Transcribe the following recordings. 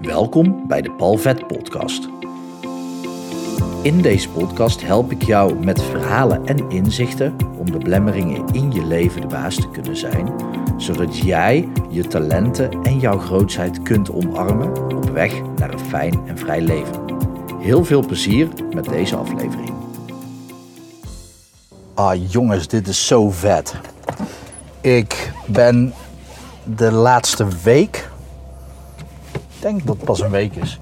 Welkom bij de Palvet Podcast. In deze podcast help ik jou met verhalen en inzichten om de blemmeringen in je leven de baas te kunnen zijn, zodat jij je talenten en jouw grootheid kunt omarmen op weg naar een fijn en vrij leven. Heel veel plezier met deze aflevering. Ah jongens, dit is zo vet. Ik ben de laatste week denk dat het pas een week is,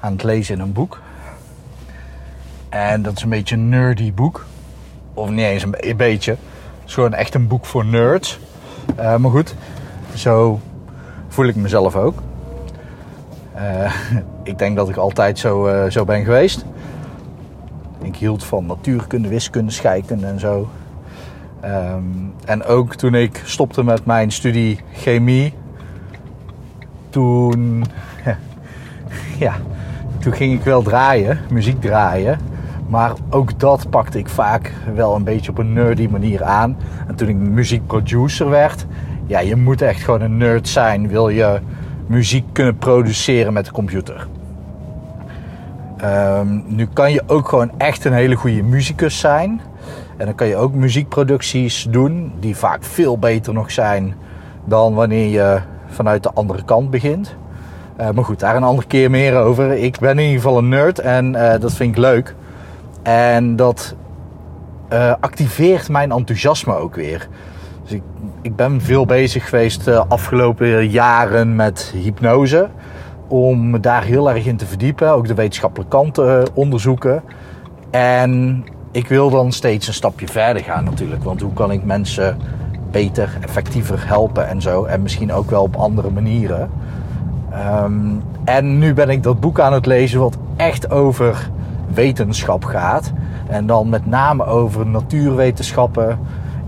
aan het lezen in een boek. En dat is een beetje een nerdy boek. Of niet eens een, beetje. Het is gewoon echt een boek voor nerds. Uh, maar goed, zo voel ik mezelf ook. Uh, ik denk dat ik altijd zo, uh, zo ben geweest. Ik hield van natuurkunde, wiskunde, scheikunde en zo. Um, en ook toen ik stopte met mijn studie chemie, toen ja, toen ging ik wel draaien, muziek draaien. Maar ook dat pakte ik vaak wel een beetje op een nerdy manier aan. En toen ik muziekproducer werd, ja, je moet echt gewoon een nerd zijn. Wil je muziek kunnen produceren met de computer. Um, nu kan je ook gewoon echt een hele goede muzikus zijn. En dan kan je ook muziekproducties doen, die vaak veel beter nog zijn dan wanneer je vanuit de andere kant begint. Uh, maar goed, daar een andere keer meer over. Ik ben in ieder geval een nerd en uh, dat vind ik leuk. En dat uh, activeert mijn enthousiasme ook weer. Dus ik, ik ben veel bezig geweest de afgelopen jaren met hypnose. Om me daar heel erg in te verdiepen. Ook de wetenschappelijke kant onderzoeken. En ik wil dan steeds een stapje verder gaan natuurlijk. Want hoe kan ik mensen beter, effectiever helpen en zo. En misschien ook wel op andere manieren. Um, en nu ben ik dat boek aan het lezen wat echt over wetenschap gaat. En dan met name over natuurwetenschappen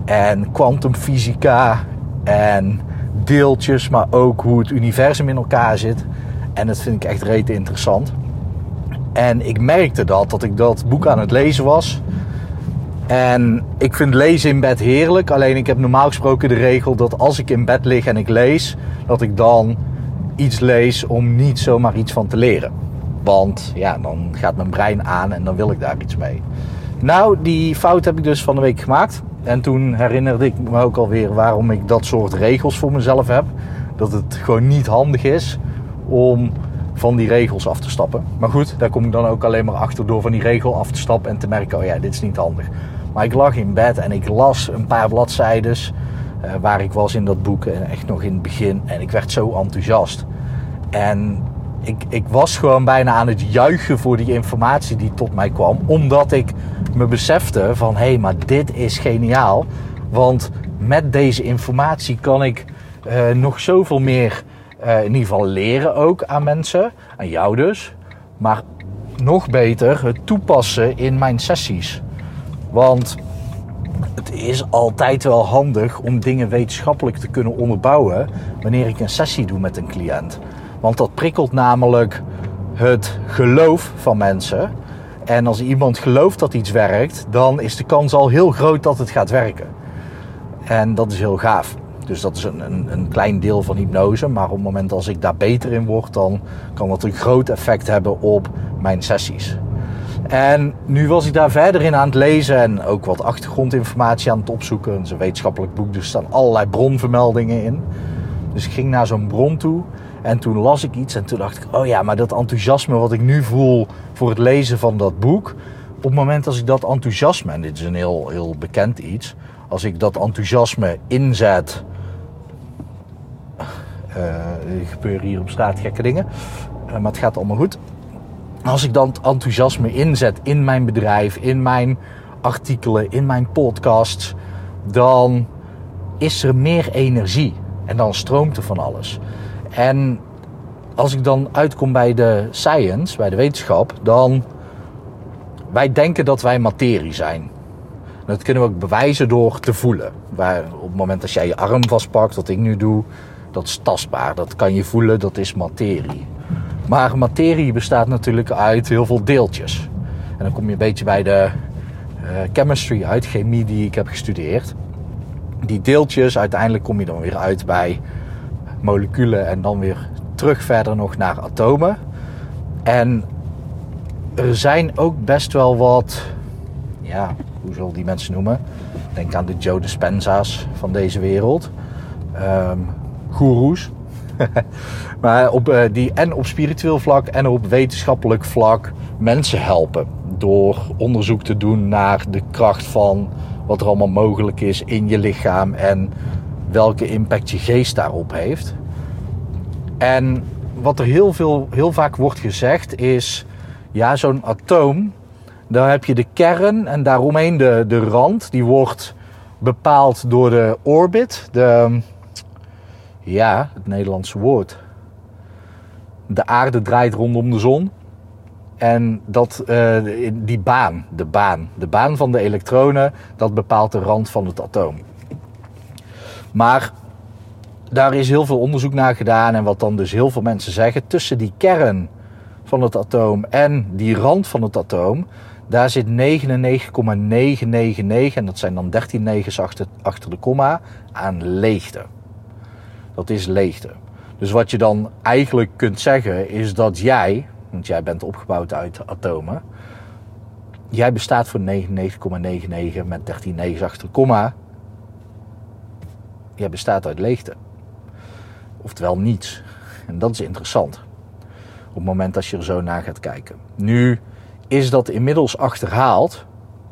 en kwantumfysica en deeltjes, maar ook hoe het universum in elkaar zit. En dat vind ik echt rete interessant. En ik merkte dat, dat ik dat boek aan het lezen was. En ik vind lezen in bed heerlijk. Alleen ik heb normaal gesproken de regel dat als ik in bed lig en ik lees, dat ik dan iets lees om niet zomaar iets van te leren. Want ja, dan gaat mijn brein aan en dan wil ik daar iets mee. Nou, die fout heb ik dus van de week gemaakt. En toen herinnerde ik me ook alweer waarom ik dat soort regels voor mezelf heb. Dat het gewoon niet handig is om van die regels af te stappen. Maar goed, daar kom ik dan ook alleen maar achter door van die regel af te stappen en te merken: oh ja, dit is niet handig. Maar ik lag in bed en ik las een paar bladzijden uh, waar ik was in dat boek. En echt nog in het begin. En ik werd zo enthousiast. En ik, ik was gewoon bijna aan het juichen voor die informatie die tot mij kwam. Omdat ik me besefte van hé, hey, maar dit is geniaal. Want met deze informatie kan ik uh, nog zoveel meer in ieder geval leren ook aan mensen. Aan jou dus. Maar nog beter het toepassen in mijn sessies. Want is altijd wel handig om dingen wetenschappelijk te kunnen onderbouwen wanneer ik een sessie doe met een cliënt. Want dat prikkelt namelijk het geloof van mensen. En als iemand gelooft dat iets werkt, dan is de kans al heel groot dat het gaat werken. En dat is heel gaaf. Dus dat is een, een, een, klein deel van hypnose. Maar op het moment als ik daar beter in word, dan kan dat een groot effect hebben op mijn sessies. En nu was ik daar verder in aan het lezen en ook wat achtergrondinformatie aan het opzoeken. Het is een wetenschappelijk boek, dus er staan allerlei bronvermeldingen in. Dus ik ging naar zo'n bron toe en toen las ik iets en toen dacht ik: oh ja, maar dat enthousiasme wat ik nu voel voor het lezen van dat boek. Op het moment als ik dat enthousiasme, en dit is een heel, heel bekend iets, als ik dat enthousiasme inzet. Uh, er gebeuren hier op straat gekke dingen, uh, maar het gaat allemaal goed als ik dan enthousiasme inzet in mijn bedrijf, in mijn artikelen, in mijn podcasts, dan is er meer energie en dan stroomt er van alles. En als ik dan uitkom bij de science, bij de wetenschap, dan wij denken dat wij materie zijn. Dat kunnen we ook bewijzen door te voelen. Waar op het moment dat jij je arm vastpakt, wat ik nu doe, dat is tastbaar. Dat kan je voelen, dat is materie. Maar materie bestaat natuurlijk uit heel veel deeltjes. En dan kom je een beetje bij de uh, chemistry uit, chemie die ik heb gestudeerd. Die deeltjes, uiteindelijk kom je dan weer uit bij moleculen en dan weer terug verder nog naar atomen. En er zijn ook best wel wat, ja, hoe zal die mensen noemen? Denk aan de Joe Dispenza's van deze wereld. Um, goeroes. maar op, uh, die en op spiritueel vlak en op wetenschappelijk vlak mensen helpen. Door onderzoek te doen naar de kracht van wat er allemaal mogelijk is in je lichaam en welke impact je geest daarop heeft. En wat er heel, veel, heel vaak wordt gezegd is, ja, zo'n atoom, daar heb je de kern en daaromheen de, de rand, die wordt bepaald door de orbit, de, ja, het Nederlandse woord. De aarde draait rondom de zon. En dat, uh, die baan, de baan, de baan van de elektronen, dat bepaalt de rand van het atoom. Maar daar is heel veel onderzoek naar gedaan. En wat dan dus heel veel mensen zeggen, tussen die kern van het atoom en die rand van het atoom, daar zit 99,999, en dat zijn dan 13 negens achter, achter de komma, aan leegte. Dat is leegte. Dus wat je dan eigenlijk kunt zeggen is dat jij, want jij bent opgebouwd uit atomen, jij bestaat voor 99,99 met 13 negens achter komma. Jij bestaat uit leegte. Oftewel niets. En dat is interessant. Op het moment dat je er zo naar gaat kijken. Nu is dat inmiddels achterhaald.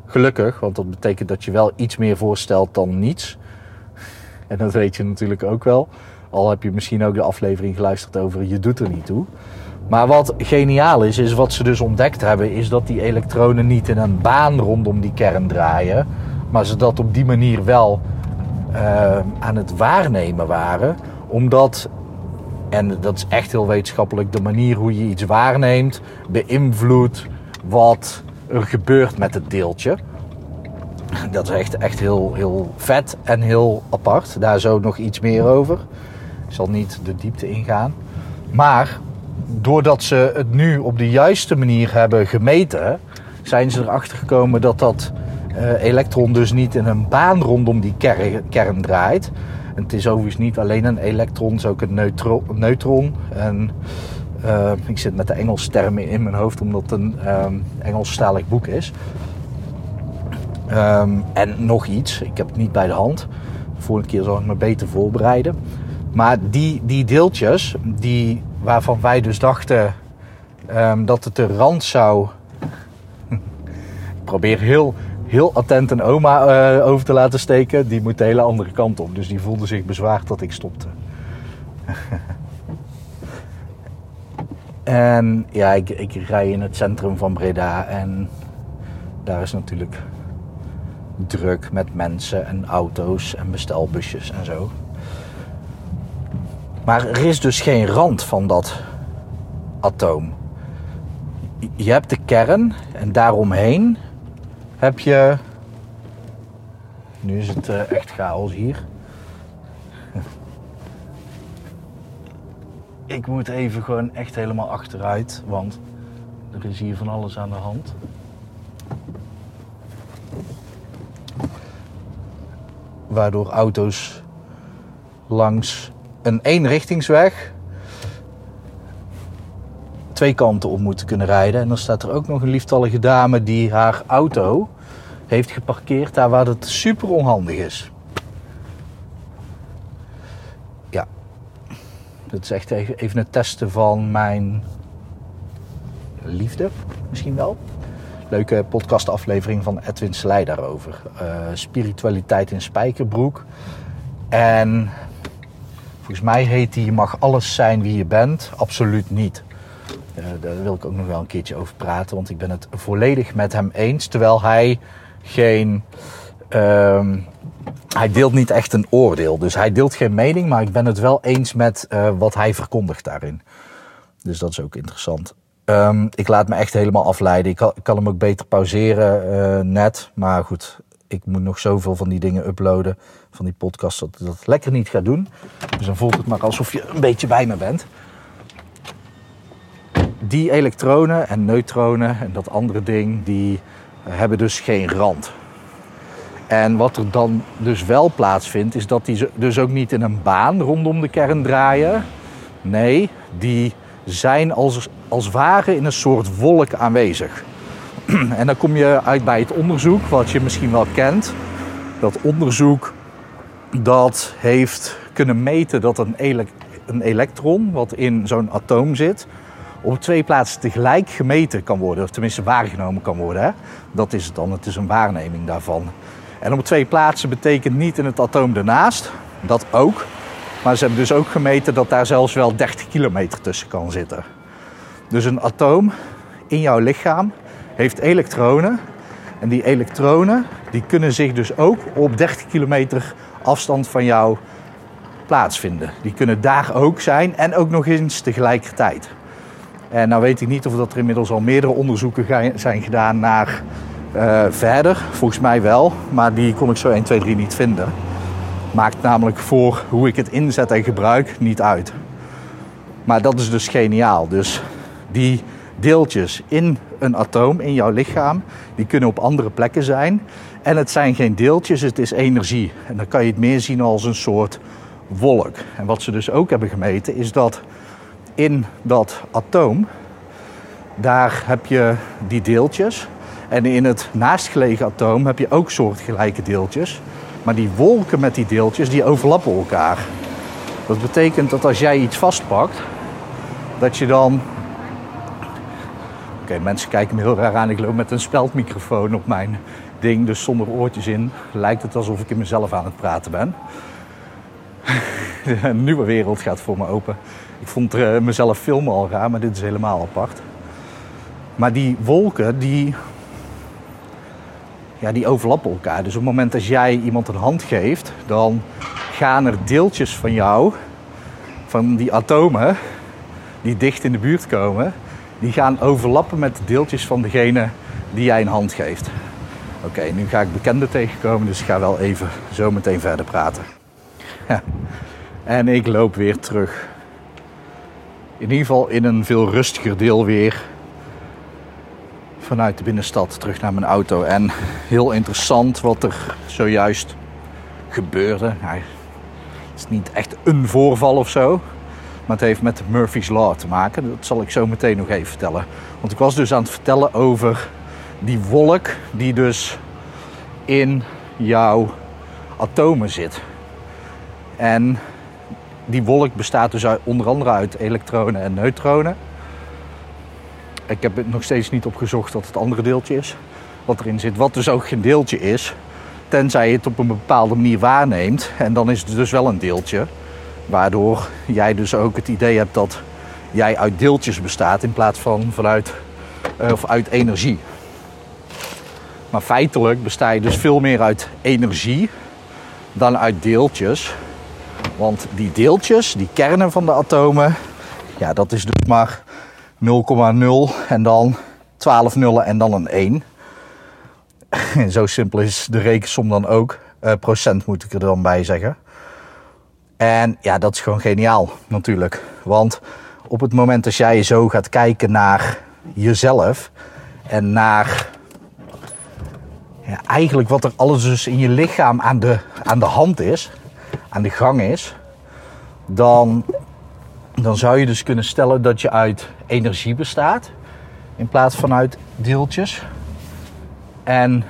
Gelukkig, want dat betekent dat je wel iets meer voorstelt dan niets. En dat weet je natuurlijk ook wel. Al heb je misschien ook de aflevering geluisterd over je doet er niet toe. Maar wat geniaal is, is wat ze dus ontdekt hebben, is dat die elektronen niet in een baan rondom die kern draaien. Maar ze dat op die manier wel uh, aan het waarnemen waren. Omdat, en dat is echt heel wetenschappelijk, de manier hoe je iets waarneemt beïnvloedt wat er gebeurt met het deeltje. Dat is echt, echt heel, heel vet en heel apart. Daar zo nog iets meer over. Zal niet de diepte ingaan. Maar doordat ze het nu op de juiste manier hebben gemeten, zijn ze erachter gekomen dat dat uh, elektron dus niet in een baan rondom die kern, kern draait. Het is overigens niet alleen een elektron, het is ook een neutron. neutron. En uh, ik zit met de Engelse termen in mijn hoofd omdat het een um, Engelstalig boek is. Um, en nog iets, ik heb het niet bij de hand. De volgende keer zal ik me beter voorbereiden. Maar die, die deeltjes, die, waarvan wij dus dachten um, dat het de rand zou. ik probeer heel, heel attent een oma uh, over te laten steken. Die moet de hele andere kant op. Dus die voelde zich bezwaard dat ik stopte. en ja, ik, ik rij in het centrum van Breda. En daar is natuurlijk druk met mensen en auto's en bestelbusjes en zo. Maar er is dus geen rand van dat atoom. Je hebt de kern en daaromheen heb je. Nu is het uh, echt chaos hier. Ik moet even gewoon echt helemaal achteruit, want er is hier van alles aan de hand. Waardoor auto's langs een eenrichtingsweg twee kanten op moeten kunnen rijden. En dan staat er ook nog een lieftallige dame die haar auto heeft geparkeerd daar waar het super onhandig is. Ja, dat is echt even het testen van mijn liefde, misschien wel. Leuke podcastaflevering van Edwin Slij daarover. Uh, spiritualiteit in Spijkerbroek. En volgens mij heet die: Je mag alles zijn wie je bent. Absoluut niet. Uh, daar wil ik ook nog wel een keertje over praten, want ik ben het volledig met hem eens. Terwijl hij geen. Uh, hij deelt niet echt een oordeel. Dus hij deelt geen mening, maar ik ben het wel eens met uh, wat hij verkondigt daarin. Dus dat is ook interessant. Um, ik laat me echt helemaal afleiden. Ik kan, ik kan hem ook beter pauzeren uh, net. Maar goed, ik moet nog zoveel van die dingen uploaden. Van die podcast dat ik dat lekker niet ga doen. Dus dan voelt het maar alsof je een beetje bij me bent die elektronen en neutronen en dat andere ding, die hebben dus geen rand. En wat er dan dus wel plaatsvindt, is dat die dus ook niet in een baan rondom de kern draaien. Nee, die zijn als, als ware in een soort wolk aanwezig. En dan kom je uit bij het onderzoek, wat je misschien wel kent. Dat onderzoek dat heeft kunnen meten dat een, een elektron, wat in zo'n atoom zit, op twee plaatsen tegelijk gemeten kan worden, of tenminste waargenomen kan worden. Hè? Dat is het dan, het is een waarneming daarvan. En op twee plaatsen betekent niet in het atoom ernaast, dat ook. Maar ze hebben dus ook gemeten dat daar zelfs wel 30 kilometer tussen kan zitten. Dus een atoom in jouw lichaam heeft elektronen. En die elektronen die kunnen zich dus ook op 30 kilometer afstand van jou plaatsvinden. Die kunnen daar ook zijn en ook nog eens tegelijkertijd. En nou weet ik niet of dat er inmiddels al meerdere onderzoeken zijn gedaan naar uh, verder. Volgens mij wel, maar die kon ik zo 1, 2, 3 niet vinden. Maakt namelijk voor hoe ik het inzet en gebruik niet uit. Maar dat is dus geniaal. Dus die deeltjes in een atoom, in jouw lichaam, die kunnen op andere plekken zijn. En het zijn geen deeltjes, het is energie. En dan kan je het meer zien als een soort wolk. En wat ze dus ook hebben gemeten is dat in dat atoom, daar heb je die deeltjes. En in het naastgelegen atoom heb je ook soortgelijke deeltjes. Maar die wolken met die deeltjes, die overlappen elkaar. Dat betekent dat als jij iets vastpakt, dat je dan... Oké, mensen kijken me heel raar aan. Ik loop met een speldmicrofoon op mijn ding, dus zonder oortjes in. Lijkt het alsof ik in mezelf aan het praten ben. een nieuwe wereld gaat voor me open. Ik vond uh, mezelf filmen al raar, maar dit is helemaal apart. Maar die wolken, die, ja, die overlappen elkaar. Dus op het moment dat jij iemand een hand geeft, dan gaan er deeltjes van jou, van die atomen, die dicht in de buurt komen, die gaan overlappen met de deeltjes van degene die jij een hand geeft. Oké, nu ga ik bekenden tegenkomen, dus ik ga wel even zo meteen verder praten. Ja. En ik loop weer terug. In ieder geval in een veel rustiger deel weer vanuit de binnenstad terug naar mijn auto. En heel interessant wat er zojuist gebeurde. het is niet echt een voorval of zo. Maar het heeft met Murphy's Law te maken. Dat zal ik zo meteen nog even vertellen. Want ik was dus aan het vertellen over die wolk die dus in jouw atomen zit. En die wolk bestaat dus onder andere uit elektronen en neutronen. Ik heb het nog steeds niet opgezocht wat het andere deeltje is. Wat erin zit, wat dus ook geen deeltje is. Tenzij je het op een bepaalde manier waarneemt. En dan is het dus wel een deeltje. Waardoor jij dus ook het idee hebt dat jij uit deeltjes bestaat in plaats van vanuit uh, of uit energie. Maar feitelijk besta je dus veel meer uit energie dan uit deeltjes. Want die deeltjes, die kernen van de atomen, ja, dat is dus maar 0,0 en dan 12 nullen en dan een 1. En zo simpel is de rekensom dan ook. Uh, procent moet ik er dan bij zeggen. En ja, dat is gewoon geniaal natuurlijk. Want op het moment dat jij zo gaat kijken naar jezelf en naar ja, eigenlijk wat er alles dus in je lichaam aan de, aan de hand is, aan de gang is, dan, dan zou je dus kunnen stellen dat je uit energie bestaat in plaats van uit deeltjes. En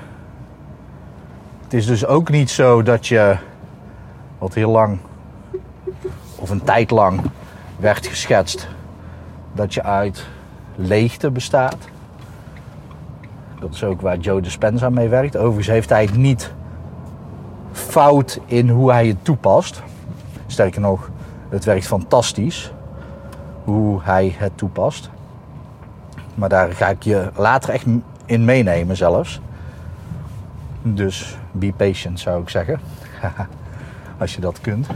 het is dus ook niet zo dat je, wat heel lang of een tijd lang werd geschetst, dat je uit leegte bestaat. Dat is ook waar Joe Dispenza mee werkt. Overigens heeft hij het niet fout in hoe hij het toepast. Sterker nog, het werkt fantastisch hoe hij het toepast. Maar daar ga ik je later echt in meenemen zelfs. Dus be patient zou ik zeggen. Als je dat kunt.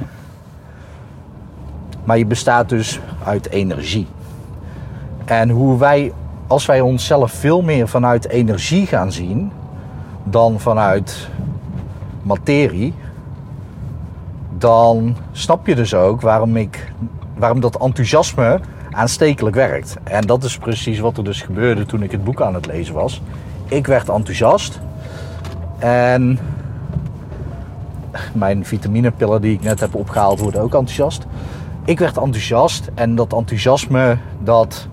Maar je bestaat dus uit energie. En hoe wij, als wij onszelf veel meer vanuit energie gaan zien dan vanuit materie, dan snap je dus ook waarom, ik, waarom dat enthousiasme aanstekelijk werkt. En dat is precies wat er dus gebeurde toen ik het boek aan het lezen was. Ik werd enthousiast en mijn vitaminepillen die ik net heb opgehaald worden ook enthousiast. Ik werd enthousiast en dat enthousiasme dat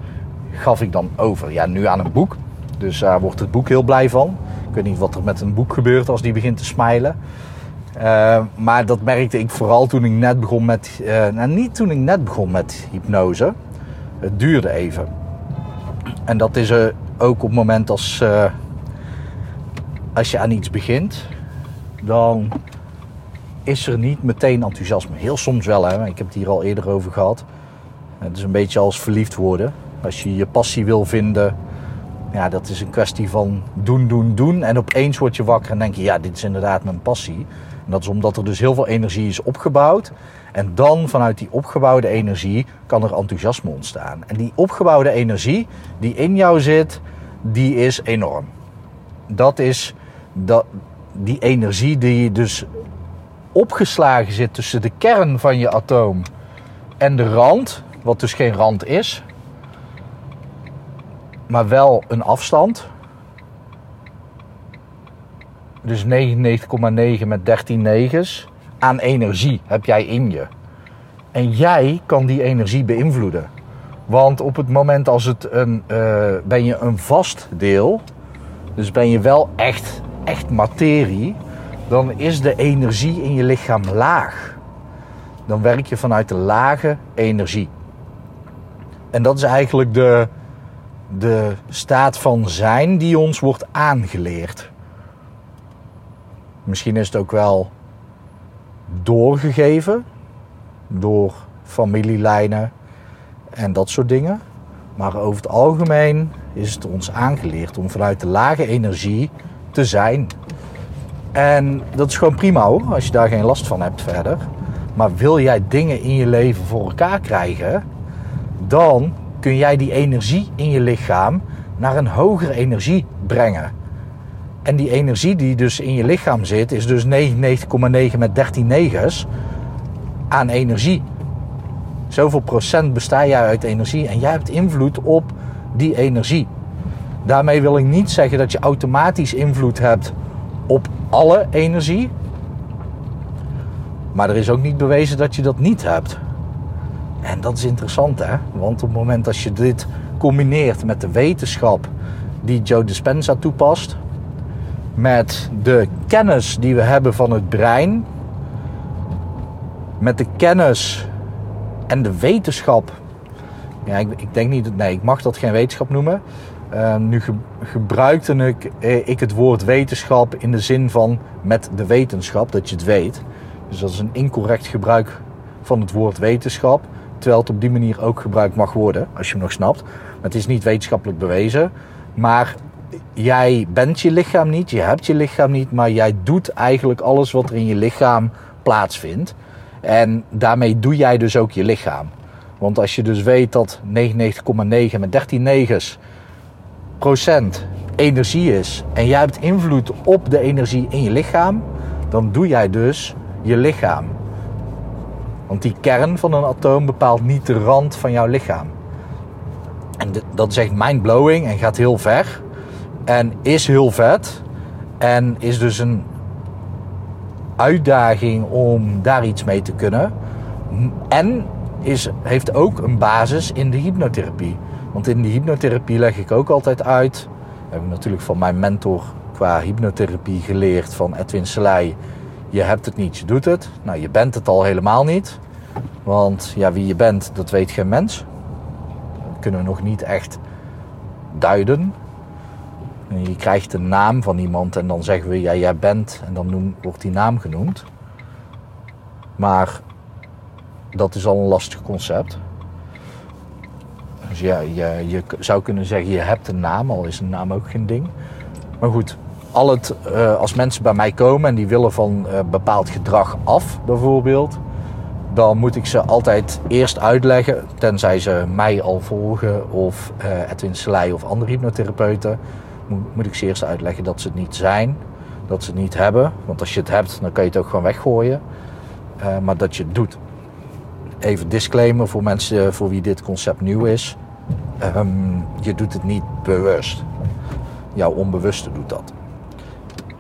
gaf ik dan over. Ja, nu aan een boek. Dus daar wordt het boek heel blij van. Ik weet niet wat er met een boek gebeurt als die begint te smilen. Uh, maar dat merkte ik vooral toen ik net begon met. Uh, nou, niet toen ik net begon met hypnose. Het duurde even. En dat is ook op het moment als. Uh, als je aan iets begint. Dan is er niet meteen enthousiasme. Heel soms wel, hè. Ik heb het hier al eerder over gehad. Het is een beetje als verliefd worden. Als je je passie wil vinden, ja, dat is een kwestie van doen, doen, doen. En opeens word je wakker en denk je, ja, dit is inderdaad mijn passie. En dat is omdat er dus heel veel energie is opgebouwd. En dan vanuit die opgebouwde energie kan er enthousiasme ontstaan. En die opgebouwde energie die in jou zit, die is enorm. Dat is dat, die energie die dus opgeslagen zit tussen de kern van je atoom en de rand, wat dus geen rand is, maar wel een afstand. Dus 99,9 met 13 negens aan energie heb jij in je. En jij kan die energie beïnvloeden. Want op het moment als het een, uh, ben je een vast deel, dus ben je wel echt, echt materie, dan is de energie in je lichaam laag. Dan werk je vanuit de lage energie. En dat is eigenlijk de, de staat van zijn die ons wordt aangeleerd. Misschien is het ook wel doorgegeven door familielijnen en dat soort dingen. Maar over het algemeen is het ons aangeleerd om vanuit de lage energie te zijn. En dat is gewoon prima hoor, als je daar geen last van hebt verder. Maar wil jij dingen in je leven voor elkaar krijgen, dan kun jij die energie in je lichaam naar een hogere energie brengen. En die energie die dus in je lichaam zit, is dus 99,9 met 13 negens aan energie. Zoveel procent besta jij uit energie en jij hebt invloed op die energie. Daarmee wil ik niet zeggen dat je automatisch invloed hebt op alle energie. Maar er is ook niet bewezen dat je dat niet hebt. En dat is interessant, hè? Want op het moment dat je dit combineert met de wetenschap die Joe Dispenza toepast, met de kennis die we hebben van het brein, met de kennis en de wetenschap. Ja, ik, ik denk niet, nee, ik mag dat geen wetenschap noemen. Uh, nu ge, gebruikte ik, eh, ik het woord wetenschap in de zin van met de wetenschap, dat je het weet. Dus dat is een incorrect gebruik van het woord wetenschap. Terwijl het op die manier ook gebruikt mag worden, als je hem nog snapt. Maar het is niet wetenschappelijk bewezen. Maar jij bent je lichaam niet, je hebt je lichaam niet, maar jij doet eigenlijk alles wat er in je lichaam plaatsvindt. En daarmee doe jij dus ook je lichaam. Want als je dus weet dat 99,9 met 13 negens energie is en jij hebt invloed op de energie in je lichaam, dan doe jij dus je lichaam. Want die kern van een atoom bepaalt niet de rand van jouw lichaam. En dat is echt mindblowing en gaat heel ver. En is heel vet. En is dus een uitdaging om daar iets mee te kunnen. En is, heeft ook een basis in de hypnotherapie. Want in de hypnotherapie leg ik ook altijd uit. Heb ik natuurlijk van mijn mentor qua hypnotherapie geleerd van Edwin Selei. Je hebt het niet, je doet het. Nou, je bent het al helemaal niet. Want ja, wie je bent, dat weet geen mens. Dat kunnen we nog niet echt duiden. Je krijgt de naam van iemand en dan zeggen we, ja, jij bent, en dan wordt die naam genoemd. Maar dat is al een lastig concept. Dus ja, je, je zou kunnen zeggen, je hebt een naam, al is een naam ook geen ding. Maar goed, al het, uh, als mensen bij mij komen en die willen van uh, bepaald gedrag af, bijvoorbeeld, dan moet ik ze altijd eerst uitleggen, tenzij ze mij al volgen of uh, Edwin Selei of andere hypnotherapeuten, moet, moet ik ze eerst uitleggen dat ze het niet zijn, dat ze het niet hebben. Want als je het hebt, dan kan je het ook gewoon weggooien. maar dat je het doet. Even disclaimer voor mensen voor wie dit concept nieuw is. Um, je doet het niet bewust. Jouw onbewuste doet dat.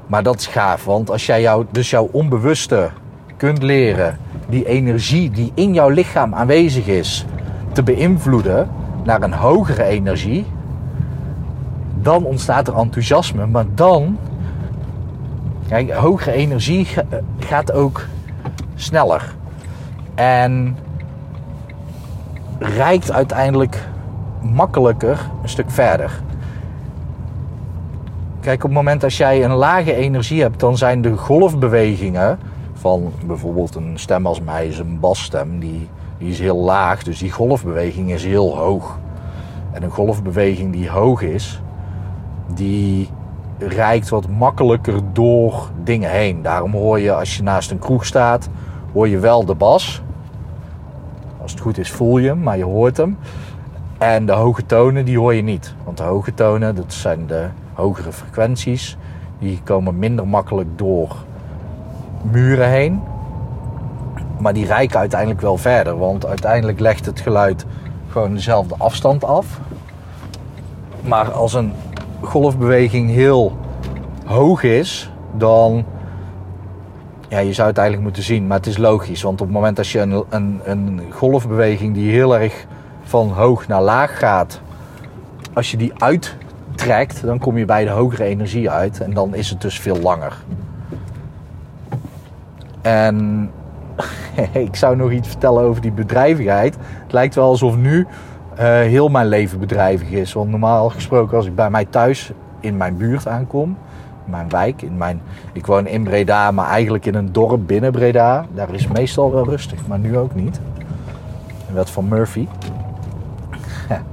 Maar dat is gaaf, want als jij jou, dus jouw onbewuste kunt leren die energie die in jouw lichaam aanwezig is te beïnvloeden naar een hogere energie, dan ontstaat er enthousiasme. Maar dan, kijk, hogere energie gaat ook sneller. En reikt uiteindelijk makkelijker een stuk verder. Kijk, op het moment als jij een lage energie hebt, dan zijn de golfbewegingen van bijvoorbeeld een stem als mij is een basstem, die, die is heel laag, dus die golfbeweging is heel hoog. En een golfbeweging die hoog is, die reikt wat makkelijker door dingen heen. Daarom hoor je als je naast een kroeg staat, hoor je wel de bas. Als het goed is voel je hem, maar je hoort hem. En de hoge tonen die hoor je niet. Want de hoge tonen, dat zijn de hogere frequenties. Die komen minder makkelijk door muren heen. Maar die reiken uiteindelijk wel verder. Want uiteindelijk legt het geluid gewoon dezelfde afstand af. Maar als een golfbeweging heel hoog is, dan. Ja, je zou het eigenlijk moeten zien, maar het is logisch. Want op het moment dat je een, een, een golfbeweging die heel erg van hoog naar laag gaat, als je die uittrekt, dan kom je bij de hogere energie uit en dan is het dus veel langer. En ik zou nog iets vertellen over die bedrijvigheid. Het lijkt wel alsof nu uh, heel mijn leven bedrijvig is. Want normaal gesproken, als ik bij mij thuis in mijn buurt aankom, mijn wijk, in mijn, ik woon in Breda, maar eigenlijk in een dorp binnen Breda. Daar is meestal wel rustig, maar nu ook niet. Wet van Murphy.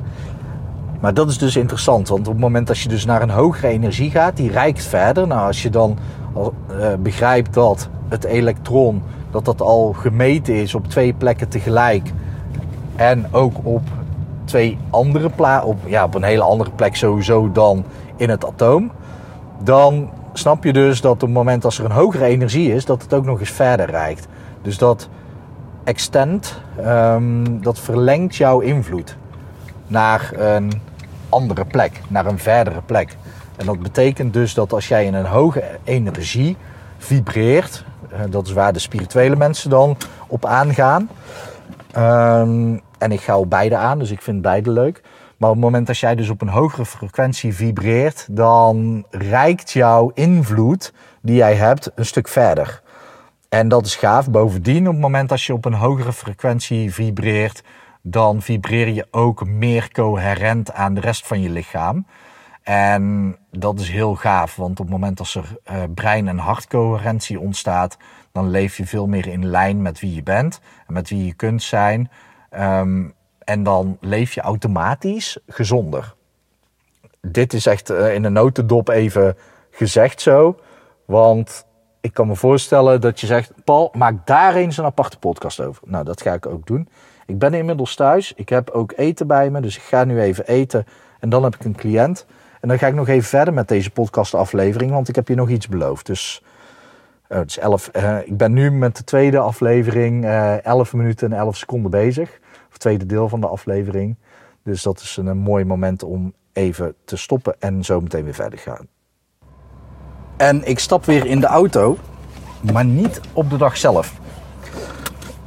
Maar dat is dus interessant, want op het moment dat je dus naar een hogere energie gaat, die reikt verder. Nou, als je dan uh, begrijpt dat het elektron, dat dat al gemeten is op twee plekken tegelijk en ook op twee andere plaatsen, op, ja, op een hele andere plek sowieso dan in het atoom, dan snap je dus dat op het moment als er een hogere energie is, dat het ook nog eens verder reikt. Dus dat extend, um, dat verlengt jouw invloed naar een andere plek, naar een verdere plek. En dat betekent dus dat als jij in een hoge energie vibreert, eh, dat is waar de spirituele mensen dan op aangaan. Um, en ik ga op beide aan, dus ik vind beide leuk. Maar op het moment dat jij dus op een hogere frequentie vibreert, dan reikt jouw invloed die jij hebt een stuk verder. En dat is gaaf. Bovendien, op het moment dat je op een hogere frequentie vibreert, dan vibreer je ook meer coherent aan de rest van je lichaam. En dat is heel gaaf, want op het moment dat er uh, brein- en hartcoherentie ontstaat, dan leef je veel meer in lijn met wie je bent en met wie je kunt zijn. Um, en dan leef je automatisch gezonder. Dit is echt uh, in een notendop even gezegd zo. Want ik kan me voorstellen dat je zegt: Paul, maak daar eens een aparte podcast over. Nou, dat ga ik ook doen. Ik ben inmiddels thuis. Ik heb ook eten bij me. Dus ik ga nu even eten. En dan heb ik een cliënt. En dan ga ik nog even verder met deze podcastaflevering. Want ik heb je nog iets beloofd. Dus uh, het is 11, uh, ik ben nu met de tweede aflevering uh, 11 minuten en 11 seconden bezig. Of het tweede deel van de aflevering. Dus dat is een, een mooi moment om even te stoppen en zo meteen weer verder gaan. En ik stap weer in de auto, maar niet op de dag zelf.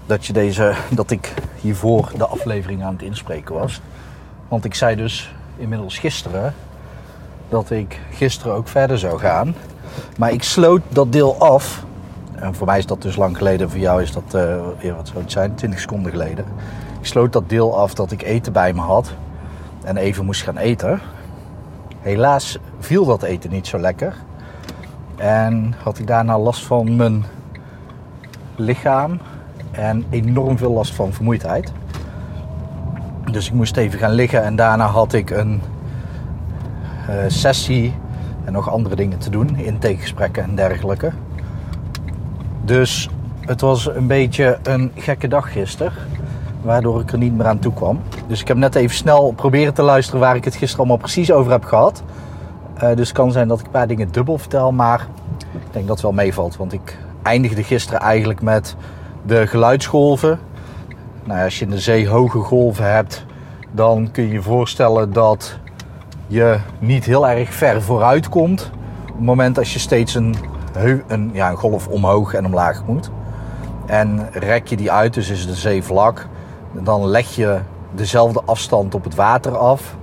Dat, je deze, dat ik hiervoor de aflevering aan het inspreken was. Want ik zei dus inmiddels gisteren dat ik gisteren ook verder zou gaan. Maar ik sloot dat deel af. En voor mij is dat dus lang geleden. Voor jou is dat, uh, wat zou het zijn, 20 seconden geleden. Ik sloot dat deel af dat ik eten bij me had. En even moest gaan eten. Helaas viel dat eten niet zo lekker. En had ik daarna last van mijn lichaam. En enorm veel last van vermoeidheid. Dus ik moest even gaan liggen. En daarna had ik een uh, sessie en nog andere dingen te doen, intakegesprekken en dergelijke. Dus het was een beetje een gekke dag gisteren, waardoor ik er niet meer aan toe kwam. Dus ik heb net even snel proberen te luisteren waar ik het gisteren allemaal precies over heb gehad. Uh, dus het kan zijn dat ik een paar dingen dubbel vertel, maar ik denk dat het wel meevalt. Want ik eindigde gisteren eigenlijk met de geluidsgolven. Nou, als je in de zee hoge golven hebt, dan kun je je voorstellen dat je niet heel erg ver vooruit komt. Op het moment dat je steeds een, een, ja, een golf omhoog en omlaag moet. En rek je die uit, dus is de zee vlak. Dan leg je dezelfde afstand op het water af.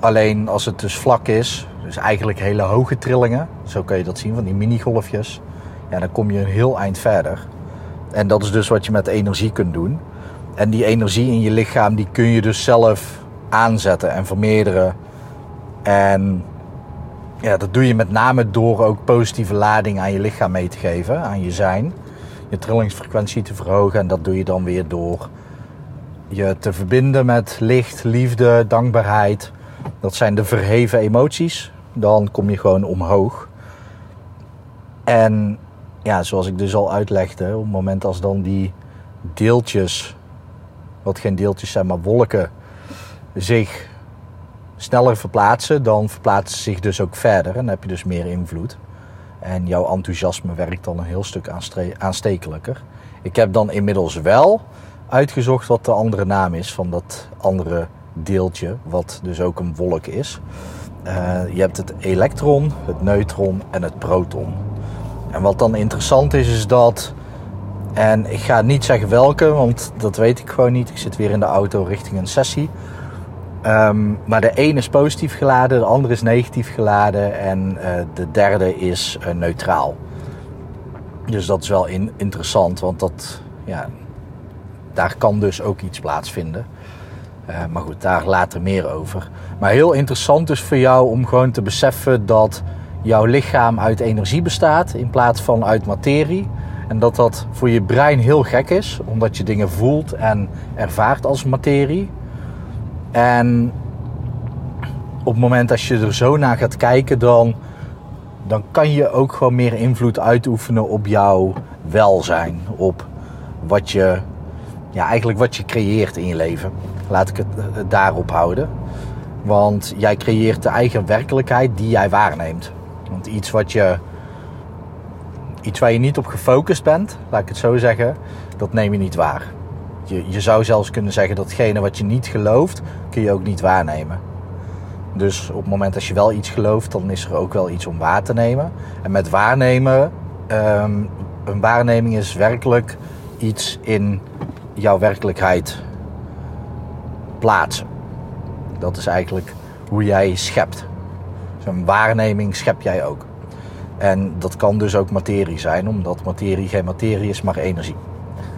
Alleen als het dus vlak is, dus eigenlijk hele hoge trillingen, zo kun je dat zien van die minigolfjes, ja, dan kom je een heel eind verder. En dat is dus wat je met energie kunt doen. En die energie in je lichaam, die kun je dus zelf aanzetten en vermeerderen. En ja, dat doe je met name door ook positieve lading aan je lichaam mee te geven, aan je zijn. Je trillingsfrequentie te verhogen. En dat doe je dan weer door je te verbinden met licht, liefde, dankbaarheid. Dat zijn de verheven emoties. Dan kom je gewoon omhoog. En ja, zoals ik dus al uitlegde, op het moment als dan die deeltjes, wat geen deeltjes zijn, maar wolken, zich sneller verplaatsen, dan verplaatsen ze zich dus ook verder. En heb je dus meer invloed. En jouw enthousiasme werkt dan een heel stuk aanstekelijker. Ik heb dan inmiddels wel uitgezocht wat de andere naam is van dat andere deeltje, wat dus ook een wolk is. Uh, je hebt het elektron, het neutron en het proton. En wat dan interessant is, is dat. En ik ga niet zeggen welke, want dat weet ik gewoon niet. Ik zit weer in de auto richting een sessie. Um, maar de ene is positief geladen, de andere is negatief geladen en uh, de derde is uh, neutraal. Dus dat is wel in, interessant, want dat, ja, daar kan dus ook iets plaatsvinden. Uh, maar goed, daar later meer over. Maar heel interessant dus voor jou om gewoon te beseffen dat jouw lichaam uit energie bestaat in plaats van uit materie. En dat dat voor je brein heel gek is, omdat je dingen voelt en ervaart als materie. En op het moment dat je er zo naar gaat kijken, dan, dan kan je ook gewoon meer invloed uitoefenen op jouw welzijn. Op wat je, ja, eigenlijk wat je creëert in je leven. Laat ik het daarop houden. Want jij creëert de eigen werkelijkheid die jij waarneemt. Want iets wat je. Iets waar je niet op gefocust bent, laat ik het zo zeggen, dat neem je niet waar. Je, je zou zelfs kunnen zeggen datgene wat je niet gelooft, kun je ook niet waarnemen. Dus op het moment dat je wel iets gelooft, dan is er ook wel iets om waar te nemen. En met waarnemen, um, een waarneming is werkelijk iets in jouw werkelijkheid plaatsen. Dat is eigenlijk hoe jij schept. Zo'n waarneming schep jij ook. En dat kan dus ook materie zijn, omdat materie geen materie is, maar energie.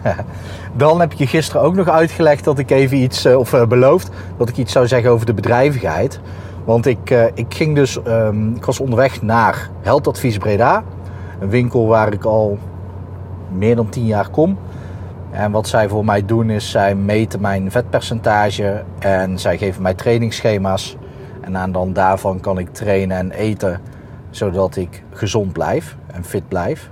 Dan heb ik je gisteren ook nog uitgelegd dat ik even iets, eh, of uh, beloofd, dat ik iets zou zeggen over de bedrijvigheid. Want ik, uh, ik ging dus, um, ik was onderweg naar Heldadvies Breda. Een winkel waar ik al meer dan 10 jaar kom. En wat zij voor mij doen is, zij meten mijn vetpercentage en zij geven mij trainingsschema's. En aan dan daarvan kan ik trainen en eten, zodat ik gezond blijf en fit blijf.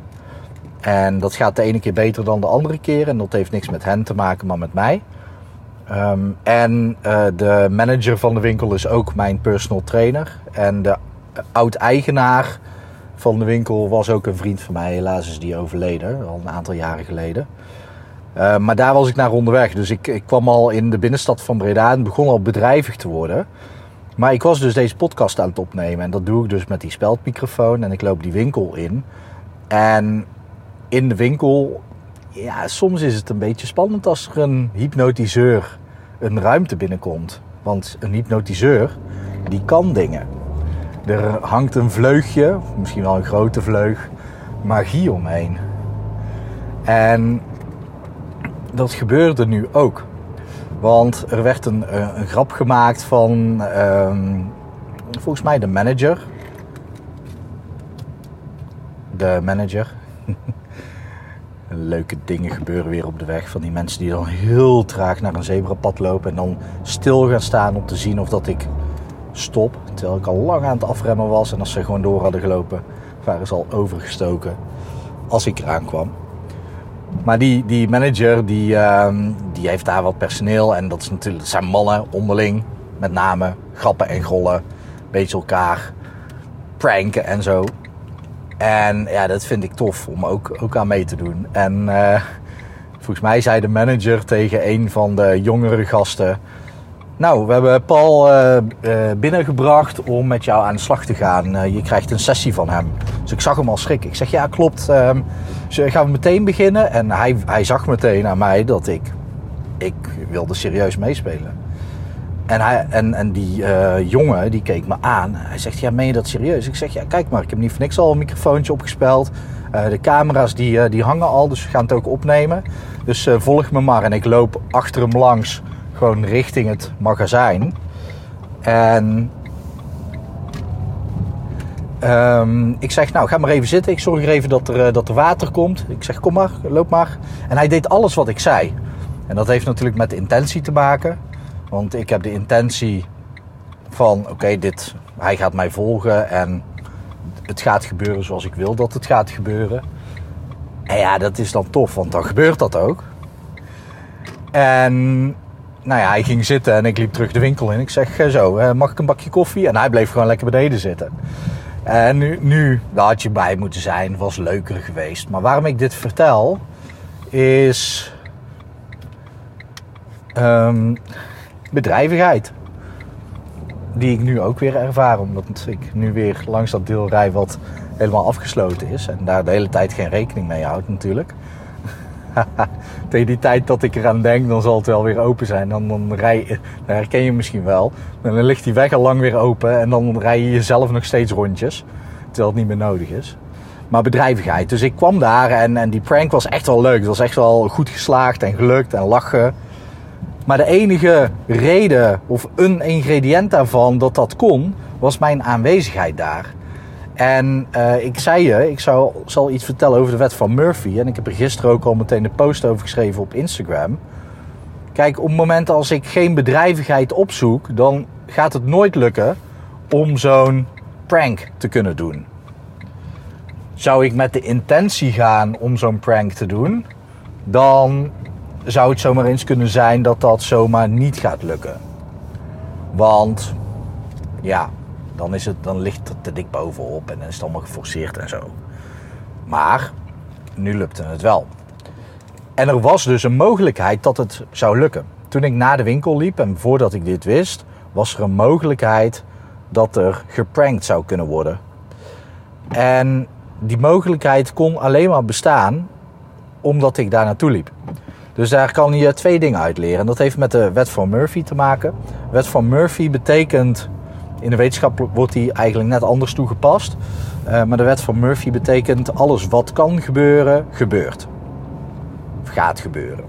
En dat gaat de ene keer beter dan de andere keer. En dat heeft niks met hen te maken, maar met mij. Um, en uh, de manager van de winkel is ook mijn personal trainer. En de oud-eigenaar van de winkel was ook een vriend van mij. Helaas is die overleden, al een aantal jaren geleden. Uh, maar daar was ik naar onderweg. Dus ik, ik kwam al in de binnenstad van Breda en begon al bedrijvig te worden. Maar ik was dus deze podcast aan het opnemen. En dat doe ik dus met die speldmicrofoon. En ik loop die winkel in. En in de winkel, ja, soms is het een beetje spannend als er een hypnotiseur een ruimte binnenkomt. Want een hypnotiseur, die kan dingen. Er hangt een vleugje, misschien wel een grote vleug, magie omheen. En dat gebeurde nu ook. Want er werd een, eh, grap gemaakt van, um, volgens mij de manager. De manager. leuke dingen gebeuren weer op de weg. Van die mensen die dan heel traag naar een zebrapad lopen en dan stil gaan staan om te zien of dat ik stop. Terwijl ik al lang aan het afremmen was en als ze gewoon door hadden gelopen, waren ze al overgestoken als ik eraan kwam. Maar die, die manager die, uh, die heeft daar wat personeel en dat, is natuurlijk, zijn mannen onderling. Met name grappen en gollen, beetje elkaar pranken en zo. En ja, dat vind ik tof om ook, ook aan mee te doen. En uh, volgens mij zei de manager tegen een van de jongere gasten... Nou, we hebben Paul uh, uh, binnengebracht om met jou aan de slag te gaan. je krijgt een sessie van hem. Dus ik zag hem al schrikken. Ik zeg, ja klopt, um, gaan we meteen beginnen? En hij, hij zag meteen aan mij dat ik, ik wilde serieus meespelen. En, hij, en, en die uh, jongen die keek me aan. Hij zegt, ja meen je dat serieus? Ik zeg, ja kijk maar, ik heb niet voor niks al een microfoontje opgespeld. Uh, de camera's die, uh, die hangen al, dus we gaan het ook opnemen. Dus volg me maar. En ik loop achter hem langs, gewoon richting het magazijn. En Um, ik zeg, nou, ga maar even zitten. Ik zorg er even dat er, dat er water komt. Ik zeg, kom maar, loop maar. En hij deed alles wat ik zei. En dat heeft natuurlijk met de intentie te maken. Want ik heb de intentie van, oké, dit, hij gaat mij volgen en het gaat gebeuren zoals ik wil dat het gaat gebeuren. En ja, dat is dan tof, want dan gebeurt dat ook. En nou ja, hij ging zitten en ik liep terug de winkel in. Ik zeg, eh, zo, eh, mag ik een bakje koffie? En hij bleef gewoon lekker beneden zitten. En nu, nu daar had je bij moeten zijn, was leuker geweest. Maar waarom ik dit vertel, is um, bedrijvigheid. Die ik nu ook weer ervaar, omdat ik nu weer langs dat deel rij wat helemaal afgesloten is. En daar de hele tijd geen rekening mee houd natuurlijk. Tegen die tijd dat ik eraan denk, dan zal het wel weer open zijn. Dan, dan rij herken je misschien wel. dan ligt die weg al lang weer open en dan rij je jezelf nog steeds rondjes. Terwijl het niet meer nodig is. Maar bedrijvigheid. Dus ik kwam daar en, en die prank was echt wel leuk. Het was echt wel goed geslaagd en gelukt en lachen. Maar de enige reden of een ingrediënt daarvan dat dat kon, was mijn aanwezigheid daar. En uh, ik zei je, ik zou, zal iets vertellen over de wet van Murphy. En ik heb er gisteren ook al meteen een post over geschreven op Instagram. Kijk, op het moment als ik geen bedrijvigheid opzoek, dan gaat het nooit lukken om zo'n prank te kunnen doen. Zou ik met de intentie gaan om zo'n prank te doen, dan zou het zomaar eens kunnen zijn dat dat zomaar niet gaat lukken. Want ja, dan, is het, dan ligt het te dik bovenop en dan is het allemaal geforceerd en zo. Maar nu lukte het wel. En er was dus een mogelijkheid dat het zou lukken. Toen ik naar de winkel liep en voordat ik dit wist, was er een mogelijkheid dat er geprankt zou kunnen worden. En die mogelijkheid kon alleen maar bestaan omdat ik daar naartoe liep. Dus daar kan je twee dingen uit leren. En dat heeft met de wet van Murphy te maken. De wet van Murphy betekent, in de wetenschap wordt die eigenlijk net anders toegepast. Uh, maar de wet van Murphy betekent alles wat kan gebeuren, gebeurt. Of gaat gebeuren.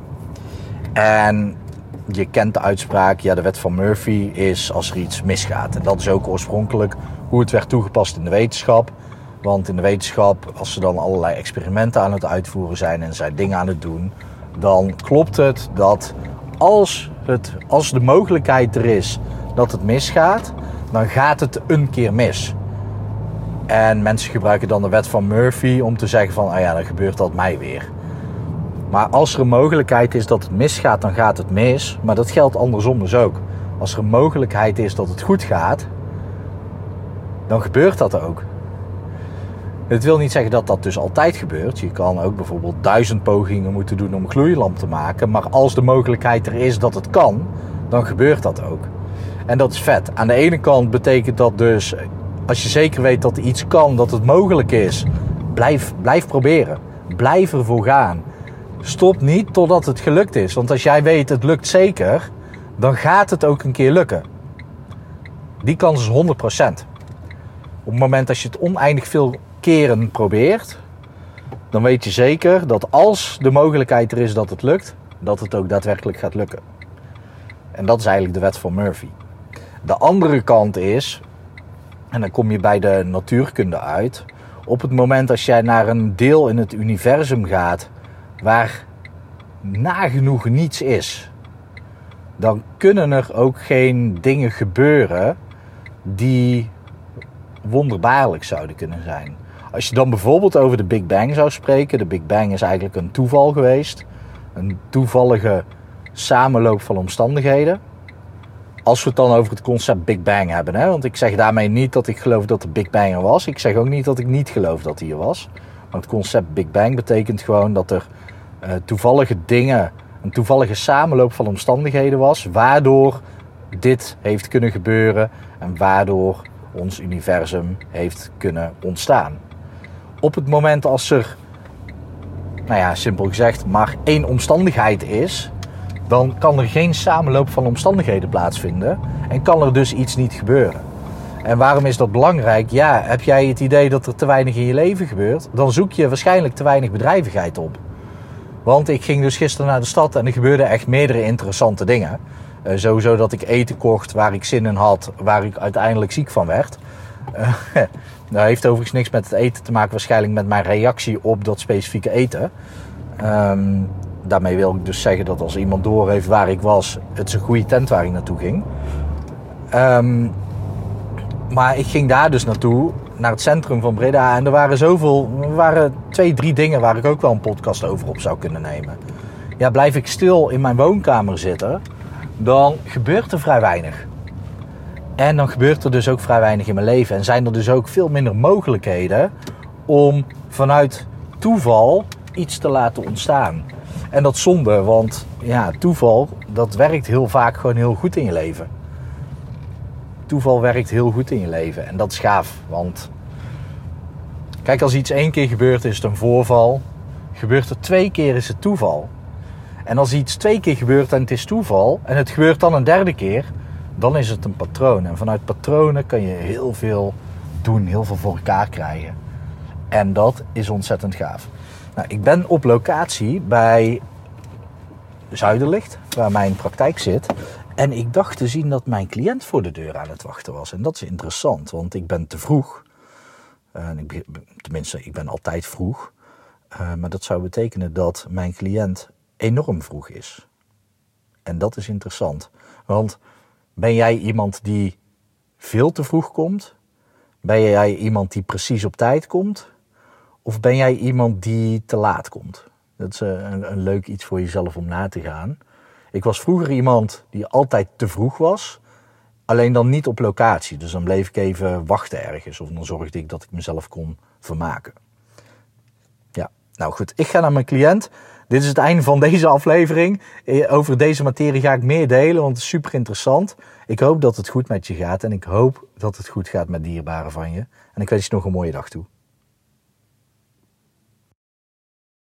En je kent de uitspraak, ja de wet van Murphy is als er iets misgaat. En dat is ook oorspronkelijk hoe het werd toegepast in de wetenschap. Want in de wetenschap, als ze dan allerlei experimenten aan het uitvoeren zijn en zij dingen aan het doen, dan klopt het dat als, het, als de mogelijkheid er is dat het misgaat, dan gaat het een keer mis. En mensen gebruiken dan de wet van Murphy om te zeggen van, ah ja, dan gebeurt dat mij weer. Maar als er een mogelijkheid is dat het misgaat, dan gaat het mis. Maar dat geldt andersom dus ook. Als er een mogelijkheid is dat het goed gaat, dan gebeurt dat ook. Het wil niet zeggen dat dat dus altijd gebeurt. Je kan ook bijvoorbeeld duizend pogingen moeten doen om een gloeilamp te maken. Maar als de mogelijkheid er is dat het kan, dan gebeurt dat ook. En dat is vet. Aan de ene kant betekent dat dus, als je zeker weet dat iets kan, dat het mogelijk is, blijf, blijf proberen. Blijf ervoor gaan. Stop niet totdat het gelukt is. Want als jij weet het lukt zeker, dan gaat het ook een keer lukken. Die kans is 100%. Op het moment dat je het oneindig veel keren probeert, dan weet je zeker dat als de mogelijkheid er is dat het lukt, dat het ook daadwerkelijk gaat lukken. En dat is eigenlijk de wet van Murphy. De andere kant is, en dan kom je bij de natuurkunde uit, op het moment als jij naar een deel in het universum gaat waar nagenoeg niets is, dan kunnen er ook geen dingen gebeuren die wonderbaarlijk zouden kunnen zijn. Als je dan bijvoorbeeld over de Big Bang zou spreken, de Big Bang is eigenlijk een toeval geweest, een toevallige samenloop van omstandigheden. Als we het dan over het concept Big Bang hebben, hè? want ik zeg daarmee niet dat ik geloof dat de Big Bang er was. Ik zeg ook niet dat ik niet geloof dat hij er was. Maar het concept Big Bang betekent gewoon dat er uh, toevallige dingen, een toevallige samenloop van omstandigheden was, waardoor dit heeft kunnen gebeuren en waardoor ons universum heeft kunnen ontstaan. Op het moment als er, nou ja, simpel gezegd, maar één omstandigheid is, dan kan er geen samenloop van omstandigheden plaatsvinden en kan er dus iets niet gebeuren. En waarom is dat belangrijk? Ja, heb jij het idee dat er te weinig in je leven gebeurt, dan zoek je waarschijnlijk te weinig bedrijvigheid op. Want ik ging dus gisteren naar de stad en er gebeurden echt meerdere interessante dingen. Uh, sowieso dat ik eten kocht waar ik zin in had, waar ik uiteindelijk ziek van werd. Uh, dat heeft overigens niks met het eten te maken, waarschijnlijk met mijn reactie op dat specifieke eten. Um, daarmee wil ik dus zeggen dat als iemand doorheeft waar ik was, het is een goede tent waar ik naartoe ging. Um, maar ik ging daar dus naartoe, naar het centrum van Breda. En er waren zoveel, er waren twee, drie dingen waar ik ook wel een podcast over op zou kunnen nemen. Ja, blijf ik stil in mijn woonkamer zitten, dan gebeurt er vrij weinig. En dan gebeurt er dus ook vrij weinig in mijn leven. En zijn er dus ook veel minder mogelijkheden om vanuit toeval iets te laten ontstaan. En dat zonde, want ja, toeval, dat werkt heel vaak gewoon heel goed in je leven. Toeval werkt heel goed in je leven en dat is gaaf, want kijk, als iets één keer gebeurt is het een voorval. Gebeurt er twee keer is het toeval. En als iets twee keer gebeurt en het is toeval en het gebeurt dan een derde keer, dan is het een patroon. En vanuit patronen kan je heel veel doen, heel veel voor elkaar krijgen. En dat is ontzettend gaaf. Nou, ik ben op locatie bij Zuiderlicht, waar mijn praktijk zit. En ik dacht te zien dat mijn cliënt voor de deur aan het wachten was. En dat is interessant, want ik ben te vroeg. En ik, tenminste, ik ben altijd vroeg. Uh, maar dat zou betekenen dat mijn cliënt enorm vroeg is. En dat is interessant. Want ben jij iemand die veel te vroeg komt? Ben jij iemand die precies op tijd komt? Of ben jij iemand die te laat komt? Dat is een, een leuk iets voor jezelf om na te gaan. Ik was vroeger iemand die altijd te vroeg was. Alleen dan niet op locatie. Dus dan bleef ik even wachten ergens. Of dan zorgde ik dat ik mezelf kon vermaken. Ja, nou goed. Ik ga naar mijn cliënt. Dit is het einde van deze aflevering. Eh, over deze materie ga ik meer delen, want het is super interessant. Ik hoop dat het goed met je gaat en ik hoop dat het goed gaat met dierbaren van je. En ik wens je nog een mooie dag toe.